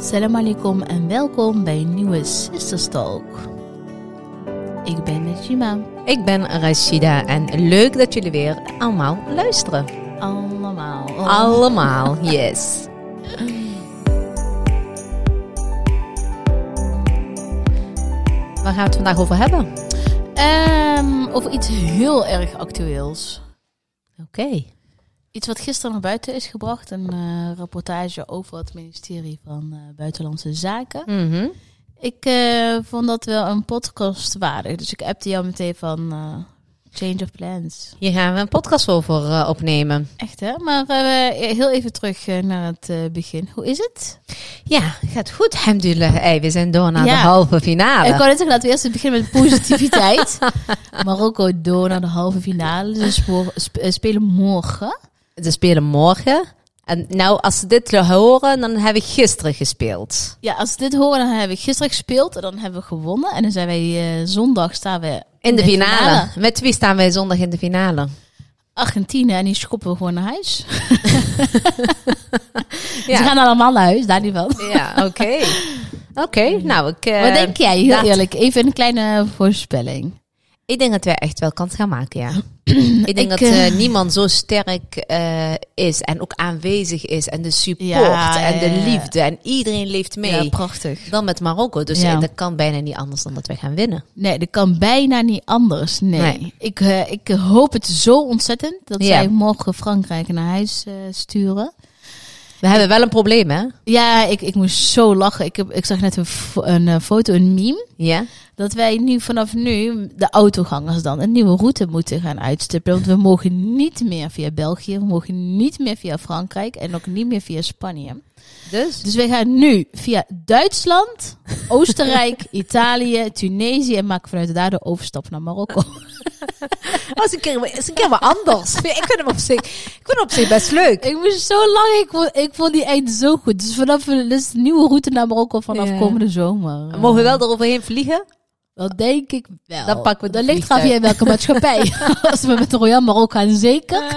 Salam alaikum en welkom bij een nieuwe Sisters Talk. Ik ben Najima. Ik ben Rashida en leuk dat jullie weer allemaal luisteren. Allemaal. Allemaal, yes. Waar gaan we het vandaag over hebben? Ehm, over iets heel erg actueels. Oké. Iets wat gisteren naar buiten is gebracht. Een eh, rapportage over het ministerie van eh, Buitenlandse Zaken. Mhm. Ik eh, vond dat wel een podcast waardig. Dus ik appte jou meteen van change of plans. Hier gaan we een podcast over opnemen. Echt hè? Maar heel even terug naar het begin. Hoe is het? Ja, gaat goed. Alhamdulillah. Hey, we zijn door naar Ja. de halve finale. Ik wou net zeggen, laten we eerst beginnen met positiviteit. Marokko door naar de halve finale. Ze eh, spelen morgen. Ze spelen morgen. En nou, als ze dit horen, dan hebben we gisteren gespeeld. Ja, als we dit horen, dan hebben we gisteren gespeeld en dan hebben we gewonnen. En dan zijn wij eh, zondag staan we In de finale. Met wie staan wij zondag in de finale? Argentinië en die schoppen we gewoon naar huis. Ja. Ze gaan allemaal naar huis, daar niet van. Ja, oké. Oké, nou, ik... eh, Wat denk jij, heel dat- eerlijk? Even een kleine voorspelling. Ik denk dat wij echt wel kans gaan maken, ja. ik denk Ik, dat eh, eh, niemand zo sterk eh, is en ook aanwezig is. En de support Ja, en de liefde. En iedereen leeft mee. Ja, prachtig. dan met Marokko. Dus Ja. dat kan bijna niet anders dan dat wij gaan winnen. Nee, dat kan bijna niet anders. Nee. Nee. Ik, ik hoop het zo ontzettend dat zij morgen Frankrijk naar huis sturen. We hebben wel een probleem, hè? Ja, ik, ik moest zo lachen. Ik, heb, ik zag net een, een eh, foto, een meme. Ja. Dat wij nu vanaf nu, de autogangers dan, een nieuwe route moeten gaan uitstippelen. Want we mogen niet meer via België, we mogen niet meer via Frankrijk en ook niet meer via Spanje. Dus? Dus wij gaan nu via Duitsland, Oostenrijk, Italië, Tunesië en maken vanuit daar de overstap naar Marokko. Dat is een keer, is een keer wat anders. ik, vind hem op zich, ik vind hem op zich best leuk. Ik moest zo lang, ik vond, ik vond die eind zo goed. Dus vanaf dus nieuwe route naar Marokko vanaf Ja. komende zomer. Mogen we wel eroverheen vliegen? Dat denk ik wel. Dan pakken we Dan het ligt vliegtuig. via welke maatschappij. Als we met de Royal Marokko gaan, zeker.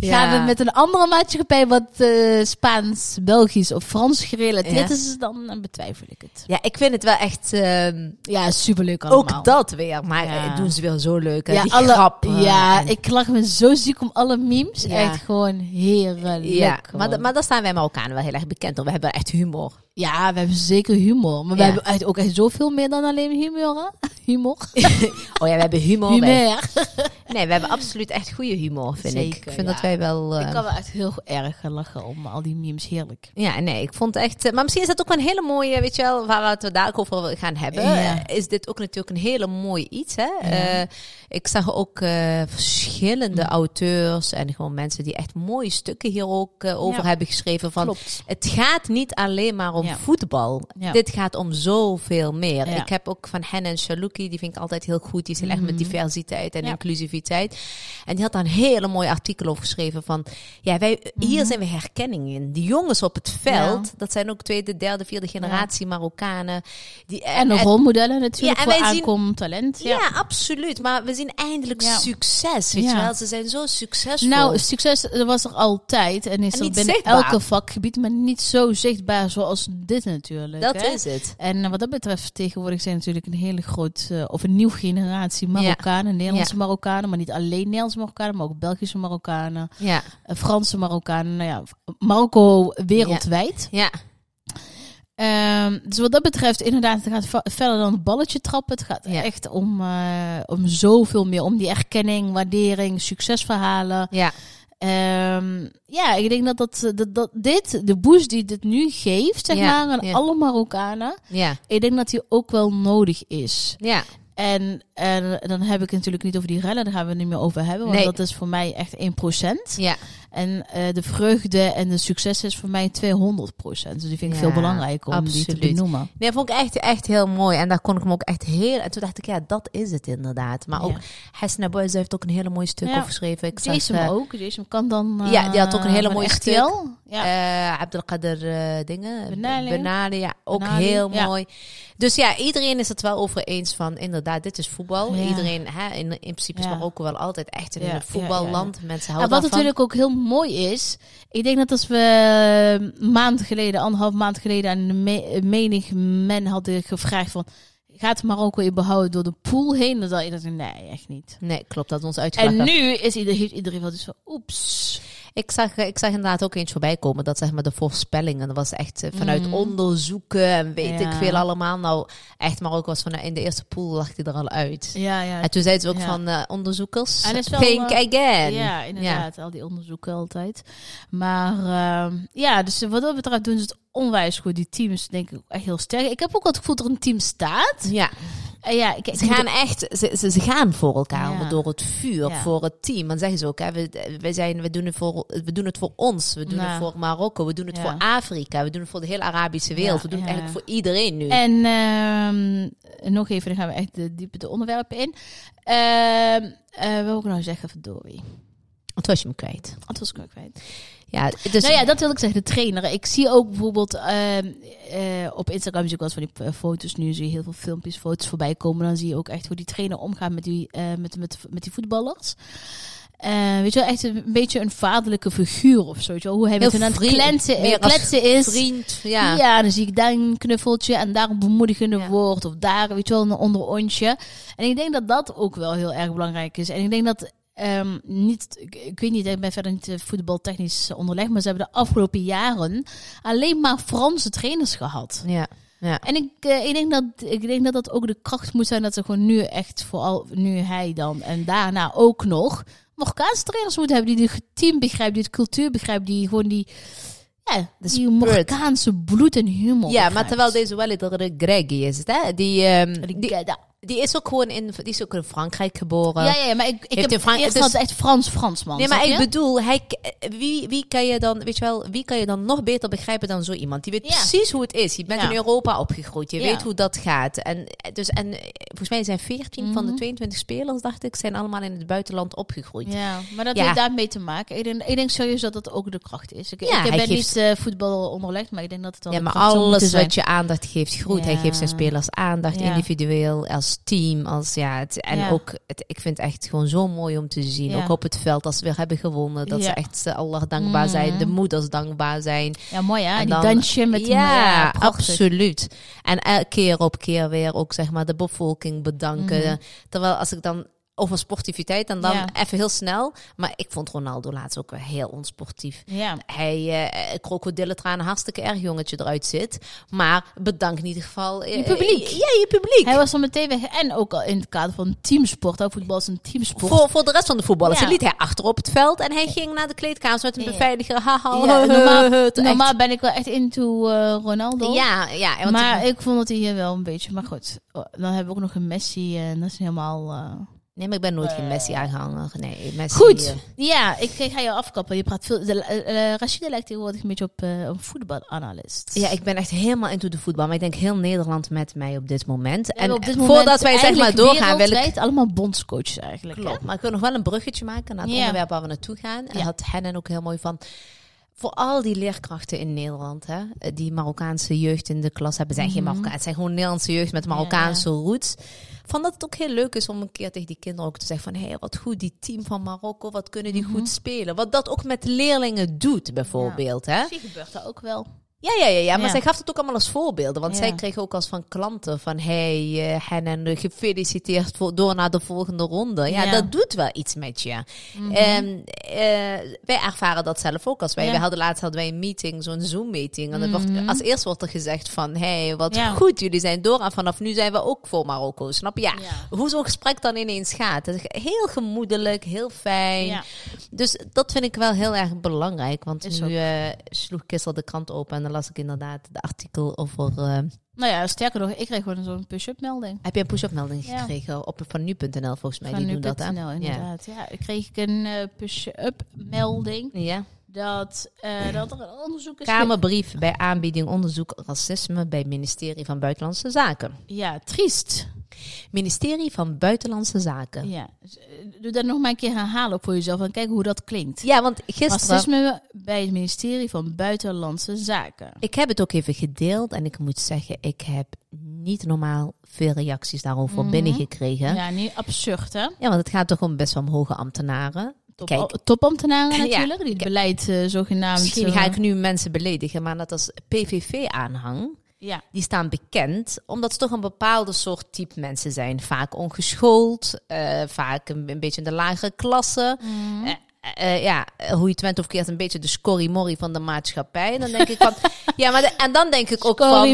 Gaan we met een andere maatschappij wat eh, Spaans, Belgisch of Frans gerelateerd is, dan betwijfel ik het. Ja, ik vind het wel echt... ehm, Ja, superleuk allemaal. ook dat weer. Maar eh, doen ze weer zo leuk. hè? Ja, Die alle, grappen. ja en- ik lach me zo ziek om alle memes. Echt gewoon heerlijk. Ja, gewoon. maar, maar daar staan wij Marokkanen wel heel erg bekend. We hebben echt humor. Ja, we hebben zeker humor. Maar we hebben echt ook echt zoveel meer dan alleen humor. Hè? Humor. Oh ja, we hebben humor. Humor. Nee, we hebben absoluut echt goede humor, vind ik. Zeker, Ik vind ja. dat wij wel... eh, Ik kan wel echt heel erg lachen om al die memes. Heerlijk. Ja, nee, ik vond echt... eh, maar misschien is dat ook wel een hele mooie, weet je wel, waar we het daar ook over gaan hebben. Ja. eh, Is dit ook natuurlijk een hele mooi iets, hè? Ik zag ook eh, verschillende auteurs en gewoon mensen die echt mooie stukken hier ook eh, over Ja. hebben geschreven van... Klopt. Het gaat niet alleen maar om Ja. voetbal. Ja. Dit gaat om zoveel meer. Ik heb ook van Hennen Shaluki, die vind ik altijd heel goed. Die is heel erg met diversiteit en Mhm. Inclusiviteit. En die had daar een hele mooi artikel over geschreven van... Ja, wij, hier zijn we herkenning in. Die jongens op het veld, Mhm. Dat zijn ook tweede, derde, vierde generatie Marokkanen. Die, En de rolmodellen natuurlijk Ja, en voor aankomend talent. ja. absoluut. Maar we zien eindelijk Ja. succes, weet Ja. je wel. Ze zijn zo succesvol. Nou, succes er was er altijd en is En er binnen zichtbaar. elke vakgebied, maar niet zo zichtbaar zoals dit natuurlijk. dat hè? is het. En eh, wat dat betreft, tegenwoordig zijn natuurlijk een hele groot, eh, of een nieuwe generatie Marokkanen, Nederlandse Marokkanen, maar niet alleen Nederlandse Marokkanen, maar ook Belgische Marokkanen, Ja, eh, Franse Marokkanen, nou ja, Marokko wereldwijd. ja. Ehm, dus wat dat betreft, inderdaad, het gaat verder dan het balletje trappen. Het gaat Ja. echt om, eh, om zoveel meer, om die erkenning, waardering, succesverhalen. ja. Ehm, ja, ik denk dat, dat, dat, dat dit, de boost die dit nu geeft, zeg Ja, maar, aan ja. alle Marokkanen, Ja, ik denk dat die ook wel nodig is. ja. En, en dan heb ik het natuurlijk niet over die rellen, daar gaan we het niet meer over hebben, want Nee. dat is voor mij echt 1%. ja. En eh, de vreugde en de succes is voor mij 200%. Dus die vind ik Ja, veel belangrijker om die te benoemen. Nee, dat vond ik echt, echt heel mooi. En daar kon ik hem ook echt heel... En toen dacht ik, ja, dat is het inderdaad. Maar ook Ja. Boys heeft ook een hele mooie stuk Ja. geschreven. Ik zag, Jason eh, ook. Jason kan dan. eh, Ja, die had ook een hele van mooie stuk. Ja. eh, Abdelkader eh dingen. Benali. Benali, ja, ook Benali, heel mooi. Dus ja, iedereen is het wel over eens van, inderdaad, dit is voetbal. Iedereen, hè, in, in principe is. Marokko wel altijd echt een voetballand. Mensen En houden wat daarvan. natuurlijk ook heel mooi is, ik denk dat als we een maand geleden, anderhalf maand geleden, aan me- menig men hadden gevraagd van, gaat Marokko überhaupt door de pool heen? Dan zou je dat nee, echt niet. Nee, klopt, dat ons En uitgelachen. nu is ieder, heeft iedereen wel dus van, oeps. Ik zag, eh, ik zag inderdaad ook eens voorbij komen dat zeg maar de voorspellingen, dat was echt eh, vanuit Mm. onderzoeken en weet ik veel allemaal. Nou, echt Marokko was van in de eerste pool lag hij er al uit. Ja, ja. En toen zeiden ze ook Ja. van eh, onderzoekers, En het is wel, think eh, again. Ja, inderdaad. Al die onderzoeken altijd. Maar ehm, ja, dus wat dat betreft doen ze het onwijs goed. Die teams denk ik ook echt heel sterk. Ik heb ook het gevoel dat er een team staat. Ja, En ja, ik, ze gaan echt, ze, ze, ze gaan voor elkaar, Ja. door het vuur, Ja. voor het team. Dan zeggen ze ook, hè, we, we, zijn, we, doen het voor, we doen het voor ons, we doen Ja. het voor Marokko, we doen het voor Afrika, we doen het voor de hele Arabische wereld, we doen het eigenlijk voor iedereen nu. En ehm, nog even, dan gaan we echt de, diepe de onderwerpen in. Eh wat wil ik nou zeggen, verdorie? Wat was je me kwijt? Was ik ook kwijt? Ja, dus nou ja, dat wil ik zeggen, de trainer. Ik zie ook bijvoorbeeld ehm, eh, op Instagram zie ik wel van die eh, foto's. Nu zie je heel veel filmpjes, foto's voorbij komen. Dan zie je ook echt hoe die trainer omgaat met die, eh, met, met, met die voetballers. Weet je wel, echt een beetje een vaderlijke figuur of zo. Weet je wel, hoe hij met hen aan het vriend- kletsen, meer als kletsen is. vriend, ja. Ja. dan zie ik daar een knuffeltje en daar een bemoedigende Ja. woord. Of daar, weet je wel, een onderontje. En ik denk dat dat ook wel heel erg belangrijk is. En ik denk dat, ehm, niet, ik, ik weet niet, ik ben verder niet eh, voetbaltechnisch onderlegd. Maar ze hebben de afgelopen jaren alleen maar Franse trainers gehad. Ja, ja. En ik, eh, ik, denk dat, ik denk dat dat ook de kracht moet zijn dat ze gewoon nu echt, vooral nu hij dan en daarna ook nog, Marokkaanse trainers moeten hebben die het team begrijpen, die het cultuur begrijpen, die gewoon die, ja, die. Marokkaanse bloed en humor Ja, maar terwijl deze wel de Greggy is, hè? Die, Die- die, ja, die is ook gewoon in, die is ook in Frankrijk geboren. ja, ja, maar ik, ik heb in eerst dus- echt Frans-Fransman. Nee, maar ik bedoel, hij, wie, wie kan je dan, weet je wel, wie kan je dan nog beter begrijpen dan zo iemand? Die weet Ja. precies hoe het is. Je bent Ja. in Europa opgegroeid. Je weet hoe dat gaat. En, dus, en eh, volgens mij zijn 14 van de Mhm. 22 spelers, dacht ik, zijn allemaal in het buitenland opgegroeid. Ja, maar dat heeft daarmee te maken. Ik denk, ik denk serieus dat dat ook de kracht is. Ik, ik ben geeft- niet eh, voetbal onderlegd, maar ik denk dat het wel Ja, maar alles wat je aandacht geeft, groeit. Hij geeft zijn spelers aandacht, individueel, als team, als ja. Het, en Ja. ook, het, ik vind het echt gewoon zo mooi om te zien. Ja. Ook op het veld, als ze weer hebben gewonnen, dat ze echt eh, Allah dankbaar Mhm. zijn, de moeders dankbaar zijn. Ja, mooi hè? En Die dan- dansje met die- ja, absoluut. En elke keer op keer weer ook zeg maar de bevolking bedanken. Mhm. Terwijl als ik dan over sportiviteit en dan Ja. even heel snel. Maar ik vond Ronaldo laatst ook heel onsportief. Ja. Hij uh, krokodillentranen hartstikke erg jongetje eruit zit. Maar bedank in ieder geval eh, Je publiek. Ja, je publiek. Hij was dan meteen weg. En ook al in het kader van teamsport. hè. Voetbal is een teamsport. voor, voor de rest van de voetballers Ja. liet hij achter op het veld en hij ging naar de kleedkamer met een beveiliger. Haha, Ja, normaal, normaal ben ik wel echt into eh, Ronaldo. Ja, ja. Want maar ik vond dat hij hier wel een beetje... Maar goed, oh, dan hebben we ook nog een Messi. eh, En dat is helemaal... eh, Nee, maar ik ben nooit geen Eh. Messi-aanhanger. Nee, Messi... Goed. eh, Ja, ik, ik ga jou afkappen. Je praat veel... De, eh, eh, Rashida lijkt tegenwoordig een beetje op een voetbalanalist. Ja, ik ben echt helemaal into de voetbal. Maar ik denk heel Nederland met mij op dit moment. En op dit voordat moment wij zeg maar eigenlijk doorgaan, wil ik... wereldwijd allemaal bondscoaches eigenlijk. hè? Klopt, maar ik wil nog wel een bruggetje maken naar het Ja. onderwerp waar we naartoe gaan. En Ja. dat Hennen ook heel mooi van. Voor al die leerkrachten in Nederland, hè, die Marokkaanse jeugd in de klas hebben, zijn geen Mhm. Marokkaan, het zijn gewoon Nederlandse jeugd met Marokkaanse roots. Van dat het ook heel leuk is om een keer tegen die kinderen ook te zeggen van, hé, hey, wat goed die team van Marokko, wat kunnen die Mhm. goed spelen. Wat dat ook met leerlingen doet, bijvoorbeeld, hè. Misschien gebeurt dat ook wel. Ja, ja, ja, ja, maar Ja. zij gaf het ook allemaal als voorbeelden. Want Ja. zij kreeg ook als van klanten van... hey, uh, Hennen, gefeliciteerd voor, door naar de volgende ronde. Ja, Ja. dat doet wel iets met je. Mhm. Ehm, eh, wij ervaren dat zelf ook. Als wij, wij hadden laatst hadden wij een meeting, zo'n Zoom-meeting. En dan wordt, Mhm. als eerst wordt er gezegd van... hey, wat goed, jullie zijn door. En vanaf nu zijn we ook voor Marokko. Snap je? Ja. Hoe zo'n gesprek dan ineens gaat. Het is heel gemoedelijk, heel fijn. Dus dat vind ik wel heel erg belangrijk. Want Is nu eh, sloeg gisteren de krant open en dan las ik inderdaad de artikel over... eh, Nou ja, sterker nog, ik kreeg gewoon zo'n push-up melding. heb je een push-up melding Ja. gekregen op van nu.nl volgens mij? Van die dat, hè? inderdaad. Ja. kreeg ik een eh, push-up melding Ja. dat, eh, dat er een onderzoek is. Kamerbrief bij aanbieding onderzoek racisme bij ministerie van Buitenlandse Zaken. Ja, triest. Ministerie van Buitenlandse Zaken. Ja. Dus, eh, Doe dat nog maar een keer herhalen voor jezelf en kijk hoe dat klinkt. Ja, want gisteren... Racisme bij het ministerie van Buitenlandse Zaken. Ik heb het ook even gedeeld en ik moet zeggen, ik heb niet normaal veel reacties daarover Mhm. binnengekregen. Ja. Ja, nu absurd hè? want het gaat toch om best wel om hoge ambtenaren. top, topambtenaren Ja, natuurlijk, die het beleid eh, zogenaamd... Misschien eh, ga ik nu mensen beledigen, maar dat als PVV-aanhang, Ja. die staan bekend omdat ze toch een bepaalde soort type mensen zijn. Vaak ongeschoold, eh, vaak een, een beetje in de lagere klasse. Mhm. Eh, eh, ja, eh, hoe je het went of keert, een beetje de scorrimorrie van de maatschappij. En dan denk ik van, ja, maar de- en dan denk ik ook van,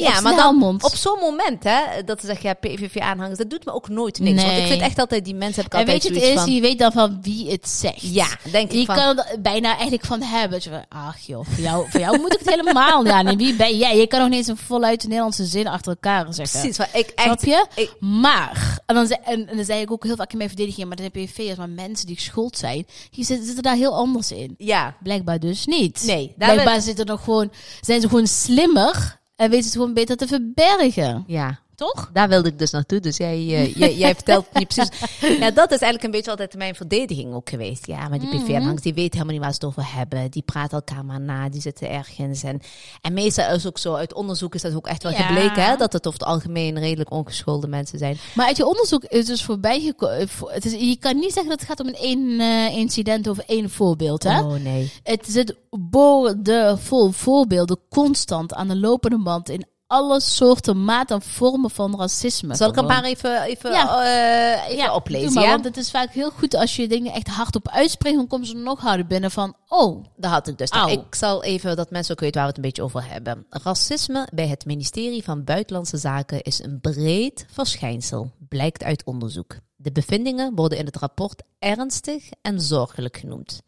ja, ja, maar dan op zo'n moment, hè, dat ze zeggen, ja, PVV-aanhangers, dat doet me ook nooit niks. Want ik vind echt altijd, die mensen heb ik en altijd weet je, het is, van, je weet dan van wie het zegt. ja, denk Je ik van, kan er bijna eigenlijk van hebben. Je van, Ach joh, voor jou, voor jou moet ik het helemaal aan. En wie ben jij? Je kan nog niet eens een voluit Nederlandse zin achter elkaar zeggen. precies, van, ik echt, Snap je? ik- maar, en dan, zei, en, en dan zei ik ook heel vaak in mijn verdediging, maar de PVV'ers, maar mensen die geschoold zijn, die zitten, daar heel anders in. ja, Blijkbaar dus niet. nee, daar Blijkbaar ben- zitten nog gewoon, zijn ze gewoon slimmer en weten ze het gewoon beter te verbergen. ja, Toch? Daar wilde ik dus naartoe. Dus jij, eh, jij, jij vertelt niet precies. Ja, dat is eigenlijk een beetje altijd mijn verdediging ook geweest. Ja, maar die Mhm. PV-aanhangers, die weten helemaal niet waar ze het over hebben. Die praten elkaar maar na, die zitten ergens. En, en meestal is ook zo, uit onderzoek is dat ook echt wel Ja. gebleken, hè, dat het over het algemeen redelijk ongeschoolde mensen zijn. Maar uit je onderzoek is dus voorbij gekomen. Is, je kan niet zeggen dat het gaat om een één eh, incident of één voorbeeld. Hè? Oh nee. Het zit boordevol voorbeelden constant aan de lopende band in alle soorten, maten en vormen van racisme. Zal ik een paar even, even, Ja. eh, even oplezen? maar, ja? Want het is vaak heel goed als je dingen echt hardop uitspreekt, dan komen ze nog harder binnen van, oh, Dat had ik dus. Nou, Au. ik zal even dat mensen ook weten waar we het een beetje over hebben. Racisme bij het ministerie van Buitenlandse Zaken is een breed verschijnsel, blijkt uit onderzoek. De bevindingen worden in het rapport ernstig en zorgelijk genoemd.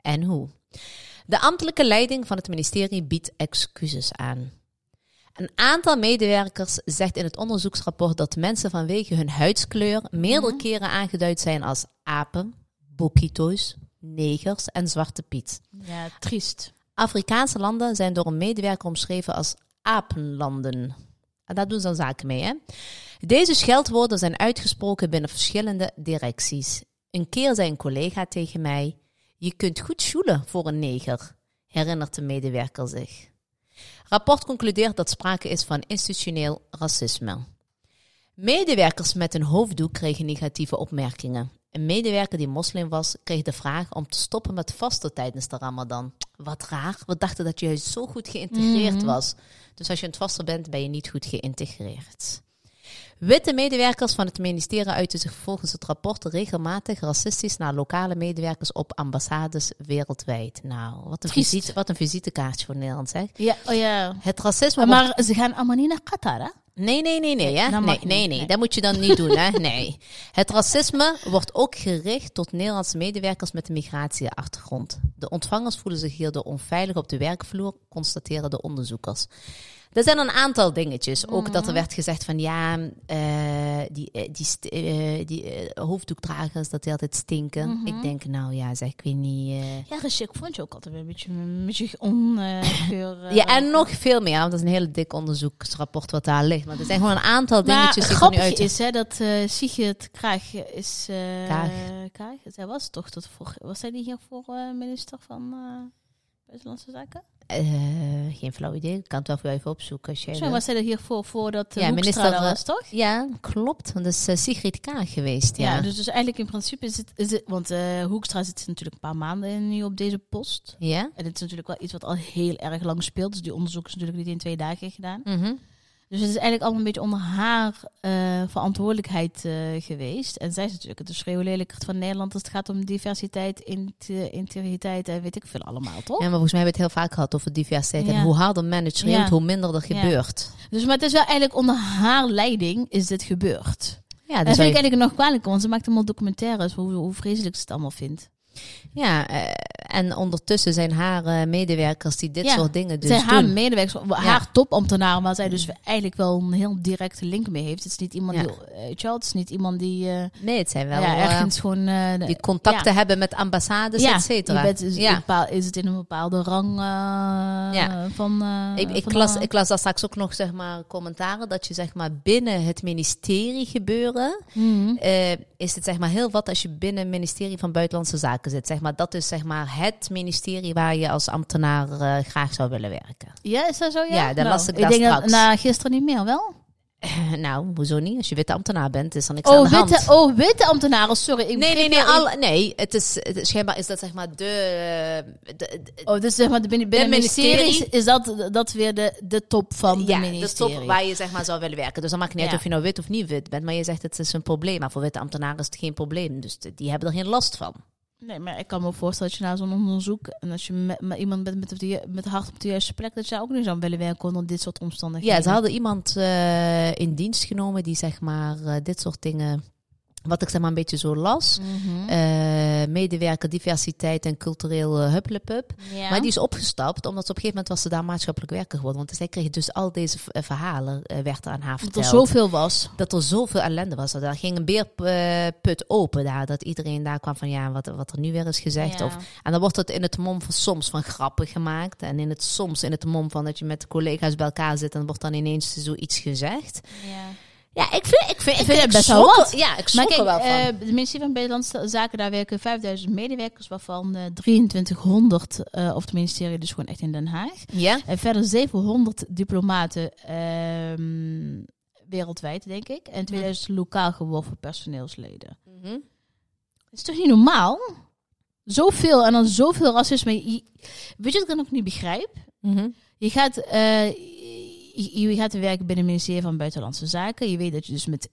En hoe? De ambtelijke leiding van het ministerie biedt excuses aan. Een aantal medewerkers zegt in het onderzoeksrapport dat mensen vanwege hun huidskleur meerdere keren aangeduid zijn als apen, boekito's, negers en zwarte piet. ja, triest. Afrikaanse landen zijn door een medewerker omschreven als apenlanden. En daar doen ze dan zaken mee, hè? Deze scheldwoorden zijn uitgesproken binnen verschillende directies. Een keer zei een collega tegen mij: Je kunt goed sjoelen voor een neger, herinnert de medewerker zich. Rapport concludeert dat sprake is van institutioneel racisme. Medewerkers met een hoofddoek kregen negatieve opmerkingen. Een medewerker die moslim was, kreeg de vraag om te stoppen met vasten tijdens de Ramadan. Wat raar, we dachten dat je juist zo goed geïntegreerd Mhm. was. Dus als je aan het vasten bent, ben je niet goed geïntegreerd. Witte medewerkers van het ministerie uiten zich volgens het rapport regelmatig racistisch naar lokale medewerkers op ambassades wereldwijd. Nou, wat een, Triest. visite, wat een visitekaartje voor Nederland, zeg. Ja, oh ja. Het racisme wordt Maar ze gaan allemaal niet naar Qatar, hè? Nee, nee, nee, nee. Hè? Nee, nee, nee, nee. Dat moet je dan niet doen. Hè? Nee. Het racisme wordt ook gericht tot Nederlandse medewerkers met een migratieachtergrond. De ontvangers voelen zich hierdoor onveilig op de werkvloer, constateren de onderzoekers. Er zijn een aantal dingetjes. Ook dat er werd gezegd van ja, eh, die, eh, die, eh, die hoofddoekdragers, dat die altijd stinken. Ik denk, nou ja, zeg, ik weet niet. Ja, ik vond je ook altijd een beetje, een beetje ongeur. Ja, en nog veel meer, want dat is een hele dik onderzoeksrapport wat daar ligt. Maar er zijn gewoon een aantal Maar dingetjes die er nu grappig uit... is hè, dat Sigrid Kraag is... Kaag. Zij was toch tot voor... Was zij niet hier voor eh, minister van Buitenlandse Zaken? Eh, geen flauw idee. Ik kan het wel voor jou even opzoeken. Als jij Zo was zij er hiervoor voordat de Ja, minister, eh, was, toch? Ja, klopt. Want dat is eh, Sigrid Kaag geweest. Ja. Ja, dus, dus eigenlijk in principe is het... Is het want eh, Hoekstra zit natuurlijk een paar maanden nu op deze post. ja? En het is natuurlijk wel iets wat al heel erg lang speelt. Dus die onderzoek is natuurlijk niet in twee dagen gedaan. Mhm. Dus het is eigenlijk allemaal een beetje onder haar eh, verantwoordelijkheid eh, geweest. En zij is natuurlijk de schreeuwlelijkert van Nederland als het gaat om diversiteit, int integriteit en weet ik veel allemaal, toch? Ja, maar volgens mij hebben we het heel vaak gehad over diversiteit. En hoe harder men het schreeuwt, Ja. hoe minder er gebeurt. Dus maar het is wel eigenlijk onder haar leiding is dit gebeurd. Ja, dus dat vind ik eigenlijk nog kwalijk, want ze maakt allemaal documentaires hoe, hoe vreselijk ze het allemaal vindt. ja eh, en ondertussen zijn haar eh, medewerkers die dit Ja. soort dingen dus zij haar medewerkers, haar topambtenaren, waar zij dus eigenlijk wel een heel directe link mee heeft. Het is niet iemand Ja. die, eh, wel, het is niet iemand die, eh, Nee, het zijn wel eh, ergens gewoon... eh, die contacten hebben met ambassades, et cetera. Bent, is, ja. bepaal- is het in een bepaalde rang eh, van... eh, Ik, ik, van las, ik las daar straks ook nog zeg maar, commentaren dat je zeg maar, binnen het ministerie gebeuren Mhm. eh, is het zeg maar heel wat als je binnen het ministerie van Buitenlandse Zaken zit. Zeg maar, dat is zeg maar het ministerie waar je als ambtenaar eh, graag zou willen werken. Ja, is dat zo? Ja, Ja, dat las ik denk straks. Dat, nou, gisteren niet meer, wel? nou, hoezo niet? Als je witte ambtenaar bent, is er niks aan Oh de hand. witte, oh, witte ambtenaren, sorry. Ik Nee, nee, nee, alle, nee. Het is, het is schijnbaar is dat zeg maar de, de, de- Oh, dus zeg maar de binnen, binnen ministerie- is dat, dat weer de, de top van de ja, de ministerie. top waar je zeg maar zou willen werken. Dus dan maakt het niet Ja. uit of je nou wit of niet wit bent, maar je zegt het is een probleem. Maar voor witte ambtenaren is het geen probleem, dus de- die hebben er geen last van. Nee, maar ik kan me voorstellen dat je na zo'n onderzoek en als je met, iemand bent met, met hart op de juiste plek, dat je ook niet zou willen werken onder dit soort omstandigheden. Ja, ze hadden iemand eh, in dienst genomen die zeg maar eh, dit soort dingen, wat ik zeg maar een beetje zo las. Mhm. eh, medewerker, diversiteit en cultureel uh, hupplepup. ja. Maar die is opgestapt, omdat ze op een gegeven moment was ze daar maatschappelijk werker geworden. Want zij kreeg dus al deze eh, verhalen, eh, werd er aan haar dat er verteld. zoveel was. dat er zoveel ellende was. Daar ging een beerput open daar. Dat iedereen daar kwam van ja, wat, wat er nu weer is gezegd. Ja. Of, en dan wordt het in het mom van soms van grappen gemaakt. En in het soms in het mom van dat je met collega's bij elkaar zit. En dan wordt dan ineens zoiets gezegd. Ja. Ja, ik vind, ik vind, ik vind het best wel wat. Ja, ik schrok er wel van. eh, de ministerie van Buitenlandse Zaken, daar werken 5000 medewerkers, waarvan eh 2300 eh, op het ministerie, dus gewoon echt in Den Haag. ja? En verder 700 diplomaten ehm, wereldwijd, denk ik. En 2000 lokaal geworven personeelsleden. Dat is toch niet normaal? Zoveel en dan zoveel racisme. Je- Weet je wat ik dan ook niet begrijp? Mhm. Je gaat, eh, je, je gaat werken binnen het ministerie van Buitenlandse Zaken. Je weet dat je dus met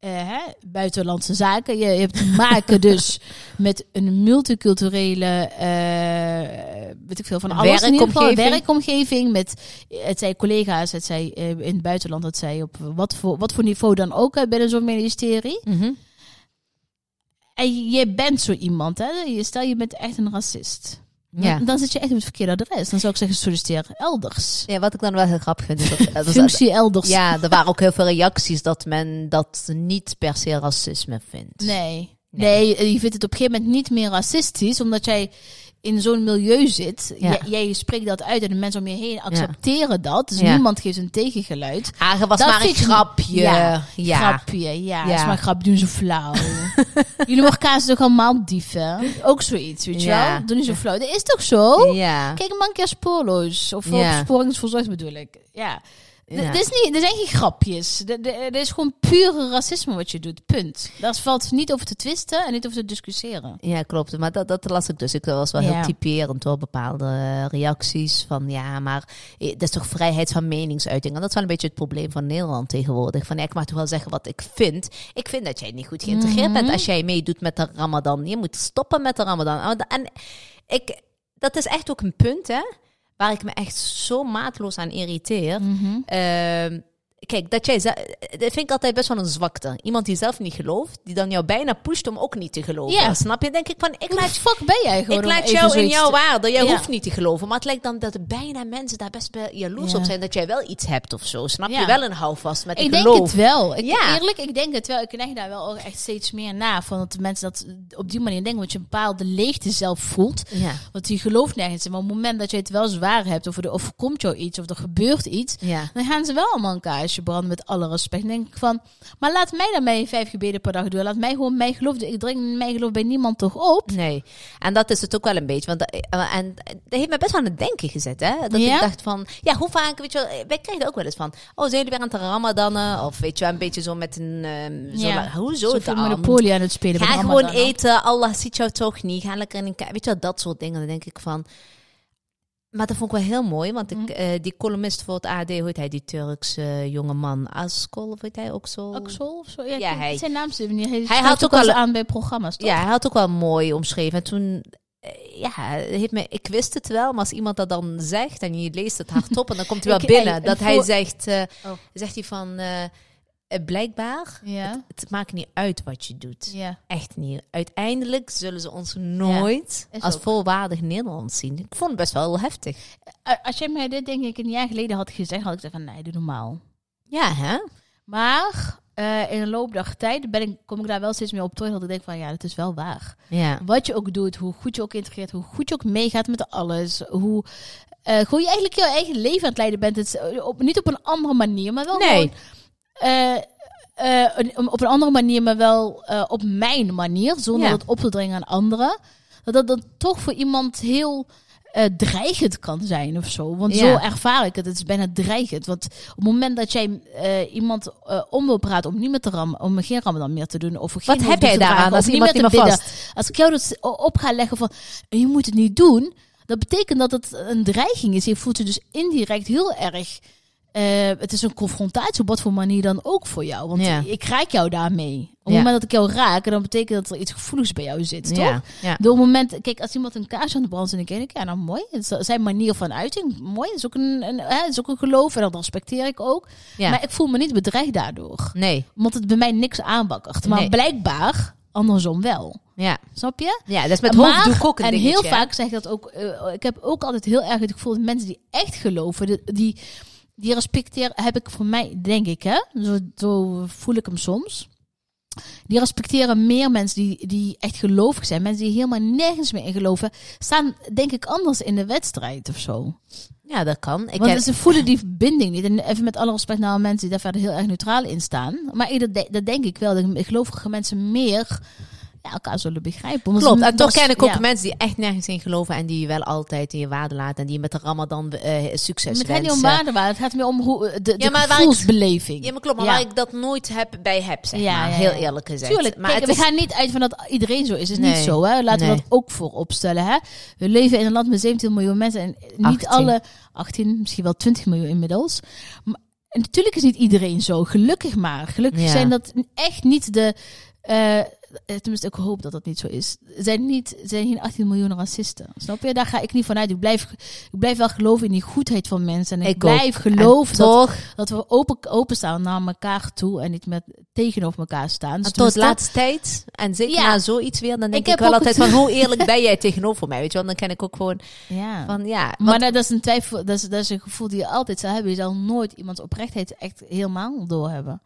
eh, hè, buitenlandse zaken. Je, hebt te maken dus met een multiculturele, eh, weet ik veel van alles Werkomgeving. werkomgeving. Met het zij collega's, het zij eh, in het buitenland, het zij op wat voor, wat voor niveau dan ook binnen zo'n ministerie. Mhm. En je bent zo iemand, hè? Je, stel je bent echt een racist. Ja. Dan, zit je echt op het verkeerde adres. Dan zou ik zeggen, solliciteer elders. ja, wat ik dan wel heel grappig vind. Is dat, Functie elders. ja, er waren ook heel veel reacties dat men dat niet per se racisme vindt. Nee. Nee. nee. je vindt het op een gegeven moment niet meer racistisch, omdat jij in zo'n milieu zit. Ja. Jij, spreekt dat uit en de mensen om je heen accepteren dat. Dus Ja. niemand geeft een tegengeluid. Hagen was Dat maar een grapje. Ja, ja. Grapje, ja. Ja. Is maar grap, doen ze flauw. Jullie zijn toch allemaal dieven? Ook zoiets, weet je wel? Doen niet zo flauw. Dat is toch zo? Ja. Kijk een keer spoorloos. Of Ja. opsporingsverzorgd bedoel ik. Ja. Ja. Dit is niet, er zijn geen grapjes. Dit is gewoon pure racisme wat je doet. Punt. Daar valt niet over te twisten en niet over te discussiëren. Ja, klopt. Maar dat, dat las ik dus. Ik was wel Ja. heel typerend door bepaalde reacties. Van ja, maar eh, dat is toch vrijheid van meningsuiting. En dat is wel een beetje het probleem van Nederland tegenwoordig. Van ja, ik mag toch wel zeggen wat ik vind. Ik vind dat jij niet goed geïntegreerd Mhm. bent als jij meedoet met de Ramadan. Je moet stoppen met de Ramadan. En ik, dat is echt ook een punt, hè. Waar ik me echt zo maatloos aan irriteer. Ehm, kijk, dat jij dat vind ik altijd best wel een zwakte. Iemand die zelf niet gelooft, die dan jou bijna pusht om ook niet te geloven. Ja. Snap je? Denk ik van, ik laat, fuck ben jij gewoon ik laat jou in jouw te- waarde. Jij Ja. hoeft niet te geloven. Maar het lijkt dan dat er bijna mensen daar best wel jaloers Ja. op zijn dat jij wel iets hebt of zo. Snap je? Wel een houvast met Ik een denk geloof. het wel. Ik, Ja. Eerlijk, ik denk het wel. Ik denk daar wel echt steeds meer na. Van dat de mensen dat op die manier denken. Want je een bepaalde leegte zelf voelt. Want je gelooft nergens. Maar op het moment dat je het wel zwaar hebt. Of er overkomt jou iets. Of er gebeurt iets. Dan gaan ze wel allemaal een kaarsje branden met alle respect. Dan denk ik van, maar laat mij dan mijn vijf gebeden per dag doen. Laat mij gewoon mijn geloof doen. Ik drink mijn geloof bij niemand toch op. Nee, en dat is het ook wel een beetje. Want dat, eh, en dat heeft me best wel aan het denken gezet. Hè? Dat Ja? ik dacht van, ja, hoe vaak, weet je wel, wij krijgen ook wel eens van, oh, zijn jullie weer aan het ramadannen? Of weet je wel, een beetje zo met een, ehm zo, Ja. hoezo Zo monopolie aan het spelen. Ga gewoon eten, Allah ziet jou toch niet. Ga lekker in een Weet je wel, dat soort dingen. Dan denk ik van... Maar dat vond ik wel heel mooi, want ik, Mhm. eh, die columnist voor het AD, hoe heet hij, die Turkse jonge man, Askol, of heet hij ook zo? Axel of zo? Ja, Ja, ik- hij- Zijn naam er niet. Hij, Hij had ook wel al- aan bij programma's, toch? Ja, hij had ook wel mooi omschreven. En toen, eh, ja, heeft me, ik wist het wel, maar als iemand dat dan zegt en je leest het hardop en dan komt hij wel binnen, dat hij zegt, Oh. zegt hij van, blijkbaar, Ja. het maakt niet uit wat je doet. ja. Echt niet. Uiteindelijk zullen ze ons nooit als ook. volwaardig Nederland zien. Ik vond het best wel heftig. Eh, Als jij mij dit denk ik een jaar geleden had gezegd, had ik gezegd van nee, doe normaal. Ja, hè? Maar eh, in de loop der tijd ben ik, kom ik daar wel steeds meer op terug. Dat ik denk van ja, dat is wel waar. Ja. Wat je ook doet, hoe goed je ook integreert, hoe goed je ook meegaat met alles. Hoe eh gewoon je eigenlijk jouw eigen leven aan het leiden bent. Het, eh, op, niet op een andere manier, maar wel Nee. gewoon... eh, eh, een- op een andere manier, maar wel eh, op mijn manier. Zonder Ja. het op te dringen aan anderen. Dat dat dan toch voor iemand heel dreigend kan zijn of zo. Want Ja. zo ervaar ik het. Het is bijna dreigend. Want op het moment dat jij iemand om wil praten om niet meer te ram, om geen ramadan meer te doen of geen Wat heb jij te daaraan als niet iemand meer niet te meer bidden. vast? Als ik jou dat op ga leggen van je moet het niet doen, dat betekent dat het een dreiging is. Je voelt je dus indirect heel erg. Eh, het is een confrontatie op wat voor manier dan ook voor jou. Want Ja. ik raak jou daarmee. Op het moment dat ik jou raak, dan betekent dat er iets gevoeligs bij jou zit, toch? Door het moment, kijk, als iemand een kaars aan de brand zet, dan denk ik, ja, nou mooi. Het is zijn manier van uiting, mooi. Het is ook een, een, hè, is ook een geloof en dat respecteer ik ook. Maar ik voel me niet bedreigd daardoor. Nee, Omdat het bij mij niks aanbakkert. Maar Nee. blijkbaar andersom wel. ja. Snap je? Ja, dat is met Maar- ook een En dingetje, heel vaak zeg ik dat ook. eh, ik heb ook altijd heel erg het gevoel dat mensen die echt geloven, die, die, die respecteren, heb ik voor mij, denk ik, hè? Zo, zo voel ik hem soms. Die respecteren meer mensen die, die echt gelovig zijn. Mensen die helemaal nergens meer in geloven, staan denk ik anders in de wedstrijd of zo. Ja, dat kan. Ik Want heb- ze voelen die verbinding niet. En even met alle respect naar mensen die daar verder heel erg neutraal in staan. Maar dat, dat denk ik wel. Dat gelovige mensen meer ja, elkaar zullen begrijpen. Klopt, en toch ken ik ook ja. mensen die echt nergens in geloven en die je wel altijd in je waarde laten en die je met de Ramadan eh, succes Het gaat niet om waarde, het gaat meer om hoe, de, de Ja, maar waar ik- gevoelsbeleving. Ja, maar klopt, maar Ja. waar ik dat nooit heb bij heb, zeg Ja, maar. Heel eerlijk gezegd. Tuurlijk, maar kijk, het we is, gaan niet uit van dat iedereen zo is. Het is Nee. niet zo, hè? Laten Nee. we dat ook voor opstellen, hè? We leven in een land met 17 miljoen mensen en niet 18. alle 18, misschien wel 20 miljoen inmiddels. Maar, en natuurlijk is niet iedereen zo. Gelukkig maar. Gelukkig zijn dat echt niet de. Eh, tenminste, ik hoop dat dat niet zo is. Zijn niet zijn geen 18 miljoen racisten. Snap je? Daar ga ik niet vanuit. Ik blijf, ik blijf wel geloven in die goedheid van mensen. En ik, blijf geloven en dat, toch, dat we open, openstaan naar elkaar toe en niet met tegenover elkaar staan. Dus tot de laatste tijd, en zeker Ja. na zoiets weer, dan denk Ik wel altijd van hoe eerlijk ben jij tegenover mij, weet je wel? Dan ken ik ook gewoon Ja. van, ja. maar want- dat, dat is een twijfel, dat is, dat is een gevoel die je altijd zal hebben. Je zal nooit iemands oprechtheid echt helemaal doorhebben.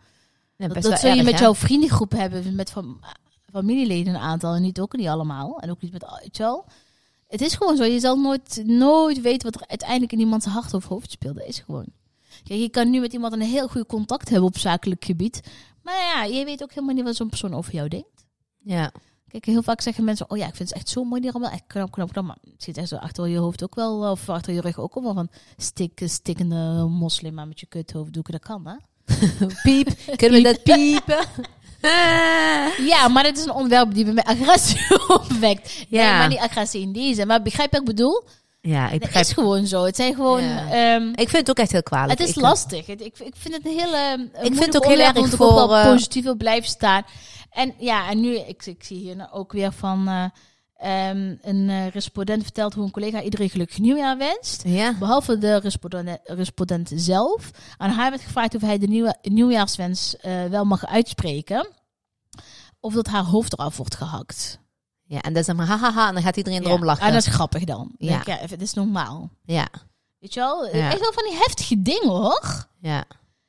Ja, Dat, zul je met hè? jouw vriendengroep hebben, met fam- familieleden een aantal, en niet ook niet allemaal. En ook niet met, wel. Het is gewoon zo, je zal nooit, nooit weten wat er uiteindelijk in iemands hart of hoofd speelt. Dat is gewoon. Kijk, je kan nu met iemand een heel goed contact hebben op zakelijk gebied. Maar ja, je weet ook helemaal niet wat zo'n persoon over jou denkt. Ja. Kijk, heel vaak zeggen mensen, oh ja, ik vind het echt zo mooi die allemaal echt knap, knap, knap. Maar het zit echt zo achter je hoofd ook wel, of achter je rug ook wel van stik, stikkende moslim maar met je kuthoofddoeken. Dat kan, hè? Piep, kunnen we dat piepen? Ja, maar het is een onderwerp die bij mij agressie opwekt. Ja. Nee, maar niet agressie in die zin. Maar begrijp wat ik bedoel? Ja, ik Het begrijp. is gewoon zo. Het zijn gewoon... Ja. ehm, Ik vind het ook echt heel kwalijk. het is Ik- lastig. Het- Ik, ik vind het een hele. Ik vind het ook heel erg ook voor, wel eh, positief wil blijven staan. En ja, en nu, ik, ik zie hier nou ook weer van. eh, ehm, een eh, respondent vertelt hoe een collega iedereen gelukkig nieuwjaar wenst. Ja. Behalve de respondent, respondent zelf. Aan haar werd gevraagd of hij de nieuwe, nieuwjaarswens eh, wel mag uitspreken. Of dat haar hoofd eraf wordt gehakt. ja, en dan is maar hahaha, en dan gaat iedereen Ja. erom lachen. En dat is grappig dan. Ja. Ja. Denk, ja, het is normaal. Ja, Weet je wel? Ja. Echt wel van die heftige dingen hoor. ja.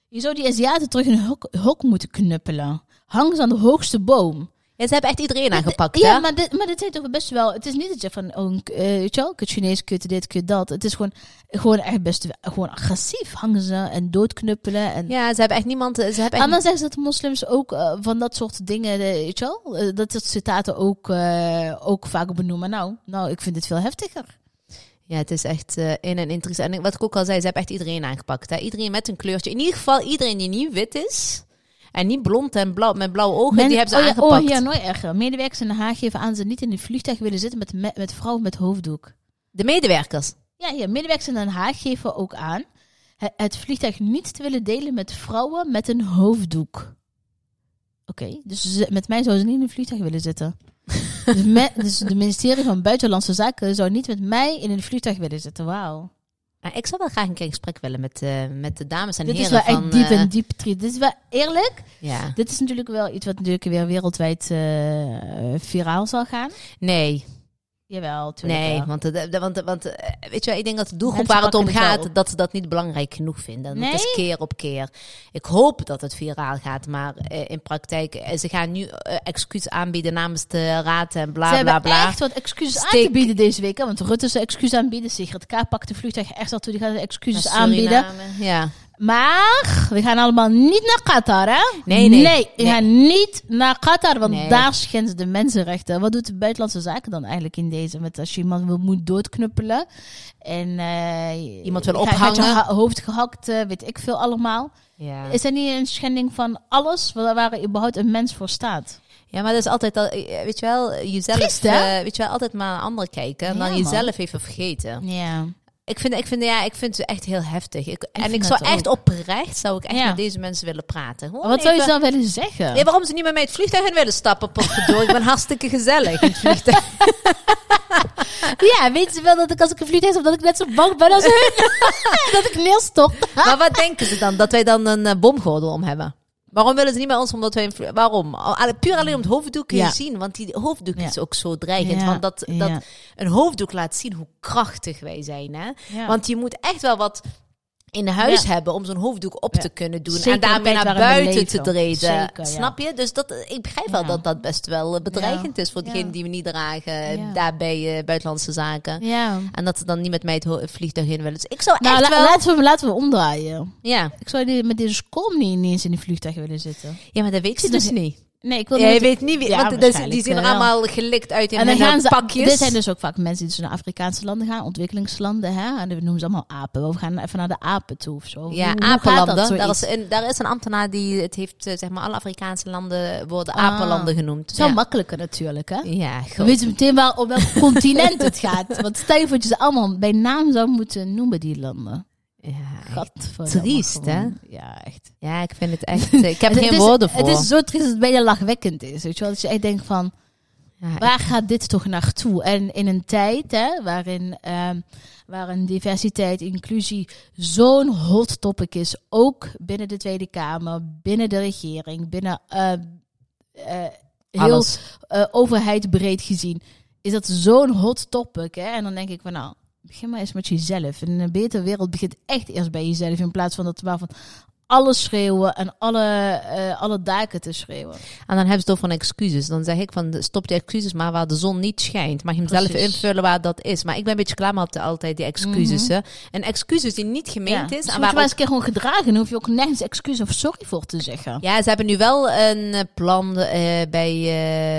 Je zou die Aziaten terug in een hok, hok moeten knuppelen. Hangen ze aan de hoogste boom. Ja, ze hebben echt iedereen aangepakt, ja, hè? maar dit, maar dit zijn toch best wel... Het is niet dat je van, oh, weet je wel, kut Chinees, kut dit, kut dat. Het is gewoon, gewoon echt best gewoon agressief. Hangen ze en doodknuppelen. En, Ja, ze hebben echt niemand... Ze hebben echt... En dan zeggen ze dat de moslims ook eh, van dat soort dingen, eh, weet je wel, dat soort citaten ook, ook vaak benoemen. Nou, nou, ik vind het veel heftiger. Ja, het is echt eh, in en interessant. En wat ik ook al zei, ze hebben echt iedereen aangepakt. Hè? Iedereen met een kleurtje. In ieder geval iedereen die niet wit is. En niet blond en blauw, met blauwe ogen, Men- die hebben ze oh, ja, aangepakt. Oh ja, nooit erger. Medewerkers in Den Haag geven aan ze niet in een vliegtuig willen zitten met, met, met vrouwen met hoofddoek. De medewerkers. Ja, ja, medewerkers in Den Haag geven ook aan het, vliegtuig niet te willen delen met vrouwen met een hoofddoek. Oké, dus ze- met mij zouden ze niet in een vliegtuig willen zitten. dus, me, dus de ministerie van Buitenlandse Zaken zou niet met mij in een vliegtuig willen zitten. Wauw. Maar ik zou wel graag een keer in gesprek willen met, eh, met de dames en Dit is heren wel van... echt diep eh, en diep triest. Dit is wel eerlijk. ja. Dit is natuurlijk wel iets wat natuurlijk weer wereldwijd eh, viraal zal gaan. Nee, Jawel, tuurlijk nee. wel. Want, de, de- want, want eh, weet je wel, ik denk dat de doelgroep Mensen waar het om het gaat, dat ze dat niet belangrijk genoeg vinden. En Dat is Nee? keer op keer. Ik hoop dat het viraal gaat, maar eh, in praktijk, eh, ze gaan nu eh, excuus aanbieden namens de raad en bla Ze bla hebben bla. echt wat excuses aan Steek- te bieden deze week. hè, Want Rutte zijn excuus aanbieden. Sigrid K. pakt de vluchtuig echt al toe. Die gaat excuses aanbieden. Ja. Maar we gaan allemaal niet naar Qatar, hè? Nee, nee, Nee, we nee. gaan niet naar Qatar, want Nee. daar schendt de mensenrechten. Wat doet de buitenlandse zaken dan eigenlijk in deze? Met als je iemand wil, moet doodknuppelen en eh, Iemand wil je je ophangen. ha- hoofd gehakt, eh, weet ik veel allemaal. Ja. Is dat niet een schending van alles waar, waar überhaupt een mens voor staat? ja, maar dat is altijd al, eh, weet je wel, jezelf, Triest, weet je wel, altijd maar naar anderen kijken en Ja, dan man. jezelf even vergeten. Ja. Ik vind, ik vind, ja, ik vind het echt heel heftig. Ik, en ik zou echt oprecht, zou ik echt Ja. met deze mensen willen praten. Gewoon Wat zou je dan willen zeggen? Ja, waarom ze niet met mij het vliegtuig in willen stappen, potverdorie. Ik ben hartstikke gezellig in het vliegtuig. Ja, weet ze wel dat ik als ik een vliegtuig heb, dat ik net zo bang ben als hun? dat ik neerstort. maar wat denken ze dan? Dat wij dan een eh, bomgordel om hebben? Waarom willen ze niet bij ons? Omdat wij Waarom? Puur alleen om het hoofddoek kun je Ja. zien. Want die hoofddoek Ja. is ook zo dreigend. Ja, Want dat, dat een hoofddoek laat zien hoe krachtig wij zijn. Hè? Want je moet echt wel wat in huis Ja. hebben om zo'n hoofddoek op Ja. te kunnen doen. Zeker en daarmee naar buiten te treden. Zeker. Snap je? Dus dat, ik begrijp wel dat dat best wel eh, bedreigend is voor Ja. degene die we niet dragen. eh, Ja. Daar bij eh, buitenlandse zaken. Ja. En dat ze dan niet met mij het vliegtuig in willen. Dus ik zou Nou, echt la- wel... laten, we, laten we omdraaien. Ja. Ik zou die, met deze kom niet ineens in die vliegtuig willen zitten. ja, maar dat weet er dus niet. Nee, ik wil Jij niet... weet niet wie, Ja, want dus, die zien er wel. allemaal gelikt uit in en dan gaan ze, pakjes. dit zijn dus ook vaak mensen die dus naar Afrikaanse landen gaan, ontwikkelingslanden, hè? En we noemen ze allemaal apen. We gaan even naar de apen toe of zo. ja, apenlanden. Daar is, een, daar is een ambtenaar die het heeft, eh, zeg maar, alle Afrikaanse landen worden Ah. apenlanden genoemd. Zo ja. makkelijker natuurlijk, hè? Ja, Dan goed. weten ze meteen wel op welk continent het gaat. Want stel je voor dat je ze allemaal bij naam zou moeten noemen, die landen. Ja, Triest, hè? Ja, echt. ja, ik vind het echt... eh, Ik heb geen is- woorden voor. Het is zo triest dat het bijna lachwekkend is. Weet je wel? Dat je echt denkt van, Ja, waar gaat dit toch naartoe? En in een tijd hè, waarin, ehm, waarin diversiteit, inclusie zo'n hot topic is. Ook binnen de Tweede Kamer, binnen de regering, binnen eh, eh, heel eh, overheid breed gezien. Is dat zo'n hot topic. Hè? En dan denk ik van nou, begin maar eens met jezelf. En een betere wereld begint echt eerst bij jezelf. In plaats van dat we van alles schreeuwen en alle, eh, alle daken te schreeuwen. En dan hebben ze het over excuses. Dan zeg ik van stop die excuses maar waar de zon niet schijnt. Mag je hem zelf invullen waar dat is. Maar ik ben een beetje klaar met altijd die excuses. hè. En excuses die niet gemeend Ja. is. Dus En je waar maar eens een keer gewoon gedragen. Dan hoef je ook nergens excuus of sorry voor te zeggen. Ja, ze hebben nu wel een eh, plan eh, bij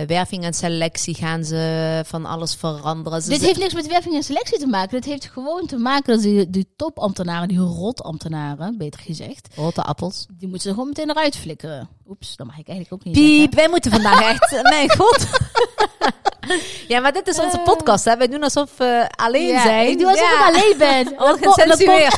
werving en selectie gaan ze van alles veranderen. Ze Dit heeft niks met werving en selectie te maken. Dit heeft gewoon te maken dat die, die topambtenaren, die rotambtenaren, beter gezegd, Rotte appels. die moeten ze gewoon meteen eruit flikkeren. Oeps, dat mag ik eigenlijk ook niet Piep, wij moeten vandaag echt. Mijn god. ja, maar dit is onze Eh. podcast. Hè? Wij doen alsof we alleen Ja, zijn. Ik doe alsof Ja. ik alleen ben. Dan, dan, Ongecensureerd.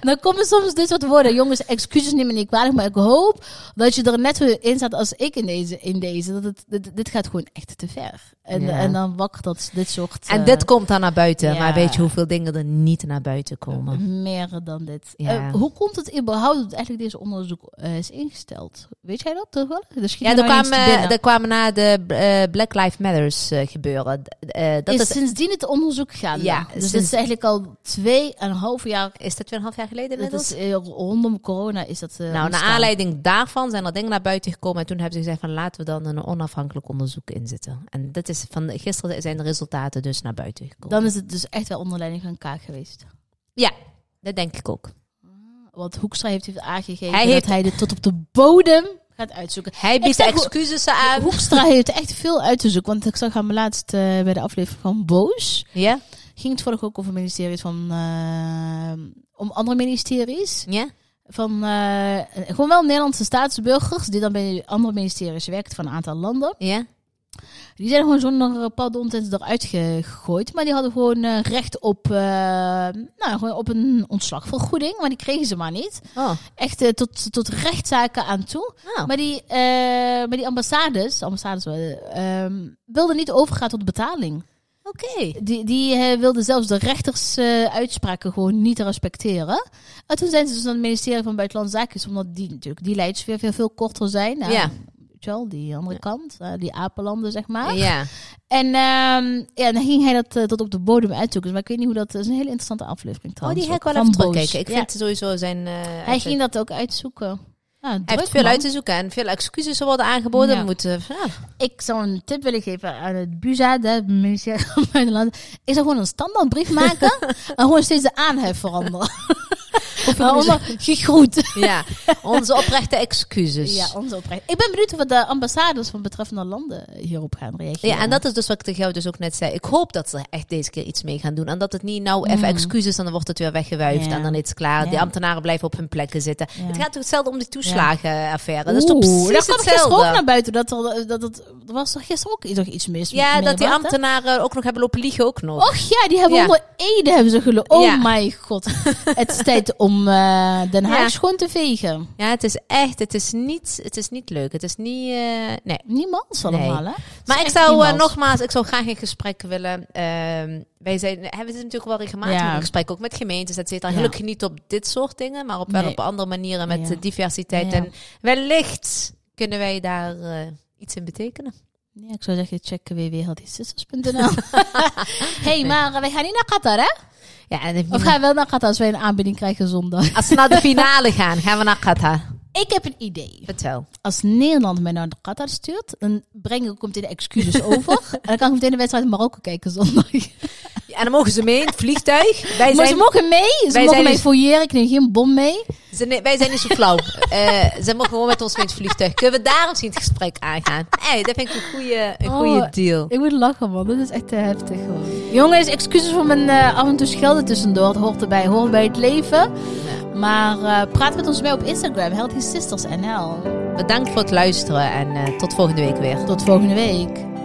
dan komen soms dit soort woorden. Jongens, excuses neem me niet kwalijk, maar ik hoop dat je er net zo in staat als ik in deze. In deze. Dat het, dit, dit gaat gewoon echt te ver. En, Ja. en dan wakkert dat dit soort... En eh, dit komt dan naar buiten. Maar weet je hoeveel dingen er niet naar buiten komen? Meer dan dit. Ja. Eh, hoe komt het überhaupt dat eigenlijk deze onderzoek is ingesteld? Weet jij dat toch wel? Er schiet Ja, er kwamen, er kwamen na de eh, Black Lives Matters eh, gebeuren. Eh, dat is, is, sindsdien het onderzoek gaande. Ja, dus sinds- dat is eigenlijk al twee en een half jaar. is dat twee en een half jaar geleden Dat is, rondom corona is dat. Nou, naar aanleiding daarvan zijn er dingen naar buiten gekomen. En toen hebben ze gezegd van laten we dan een onafhankelijk onderzoek inzetten. En dat is van gisteren zijn de resultaten dus naar buiten gekomen. Dan is het dus echt wel onder leiding van Kaak geweest. Ja, dat denk ik ook. Want Hoekstra heeft heeft aangegeven Hij dat heeft- hij dit tot op de bodem gaat uitzoeken. Hij biedt excuses aan. Hoekstra heeft echt veel uit te zoeken. Want ik zag hem laatst eh, bij de aflevering van Boos. Ja? Ging het vorige ook over ministeries van... eh, om andere ministeries. Ja? Van eh, gewoon wel Nederlandse staatsburgers. Die dan bij andere ministeries werkt van een aantal landen. Ja? Die zijn gewoon zonder eh, ten eruit gegooid. Maar die hadden gewoon eh, recht op, eh, nou, gewoon op een ontslagvergoeding. Maar die kregen ze maar niet. Oh. Echt tot, tot rechtszaken aan toe. oh. Maar die, maar die ambassades, ambassades eh, ehm, wilden niet overgaan tot betaling. Oké. Die, die wilden zelfs de rechters uitspraken gewoon niet respecteren. En toen zijn ze dus naar het ministerie van Buitenlandse Zaken, omdat die natuurlijk die leidsfeer veel, veel korter zijn. Nou, Ja. Je wel, die andere kant, eh, die apenlanden zeg maar. Ja. En ehm, ja, dan ging hij dat eh, tot op de bodem uitzoeken. Maar ik weet niet hoe dat... Dat is een hele interessante aflevering Oh, trouwens. die ga ik wel even terugkijken. Ik Ja. vind sowieso zijn... eh, Hij ging dat ook uitzoeken. Ja, Hij druk, heeft veel man. uit te zoeken en veel excuses worden aangeboden. Ja. Moeten, ja. Ik zou een tip willen geven aan het BUZA, de ministerie van Buitenland. Ik zou gewoon een standaardbrief maken en gewoon steeds de aanhef veranderen. Of Maar onder, gegroet. ja, onze oprechte excuses. Ja, onze oprecht. Ik ben benieuwd of de ambassades van betreffende landen hierop gaan reageren. Ja, en dat is dus wat ik tegen jou dus ook net zei. Ik hoop dat ze echt deze keer iets mee gaan doen. En dat het niet nou even Mm. excuses en dan wordt het weer weggewuifd Ja. en dan is het klaar. Ja. Die ambtenaren blijven op hun plekken zitten. Ja. Het gaat toch hetzelfde om die toeslagenaffaire. Dat is toch Oeh, precies daar kwam gisteren ook hetzelfde. naar buiten. Dat er, dat het, er was toch gisteren ook nog iets mis Ja, dat die hè? ambtenaren ook nog hebben lopen liegen ook nog. Och ja, die hebben Ja. onder Ede hebben ze gelopen. Oh Ja. mijn god. het is tijd om eh, Den Haag Ja. schoon te vegen. Ja, het is echt, het is niet, het is niet leuk. Het is niet, eh, nee. Niemand allemaal, hè? Het Maar ik zou eh, nogmaals, ik zou graag in gesprek willen. Ehm, wij zijn, hebben zitten natuurlijk wel regelmatig Ja. in gesprek, ook met gemeentes, et cetera. Gelukkig niet op dit soort dingen, maar op, wel op andere manieren met diversiteit. En wellicht kunnen wij daar iets in betekenen. Ja, ik zou zeggen, check www.healthysisters.nl hey, maar eh, wij gaan niet naar Qatar, hè? Ja, en Of gaan we wel naar Qatar als wij een aanbieding krijgen zondag? als we naar de finale gaan, gaan we naar Qatar. Ik heb een idee. Vertel. Als Nederland mij naar Qatar stuurt, dan breng ik ook meteen de excuses over. En dan kan ik meteen de wedstrijd in Marokko kijken zondag. Ja, en dan mogen ze mee in het vliegtuig. Wij Maar zijn, ze mogen mee. Ze wij mogen zijn mij dus- fouilleren. Ik neem geen bom mee. ze, wij zijn niet zo flauw. Eh, ze mogen gewoon met ons mee in het vliegtuig. Kunnen we daar misschien het gesprek aangaan? Hey, dat vind ik een goede, een Oh, goede deal. Ik moet lachen, man. Dat is echt te heftig, gewoon. Jongens, excuses voor mijn eh, af en toe schelden tussendoor. Het hoort erbij. Hoort bij het leven. Maar eh, praat met ons mee op Instagram. Healthy Sisters NL. Bedankt voor het luisteren en eh, tot volgende week weer. Tot volgende week.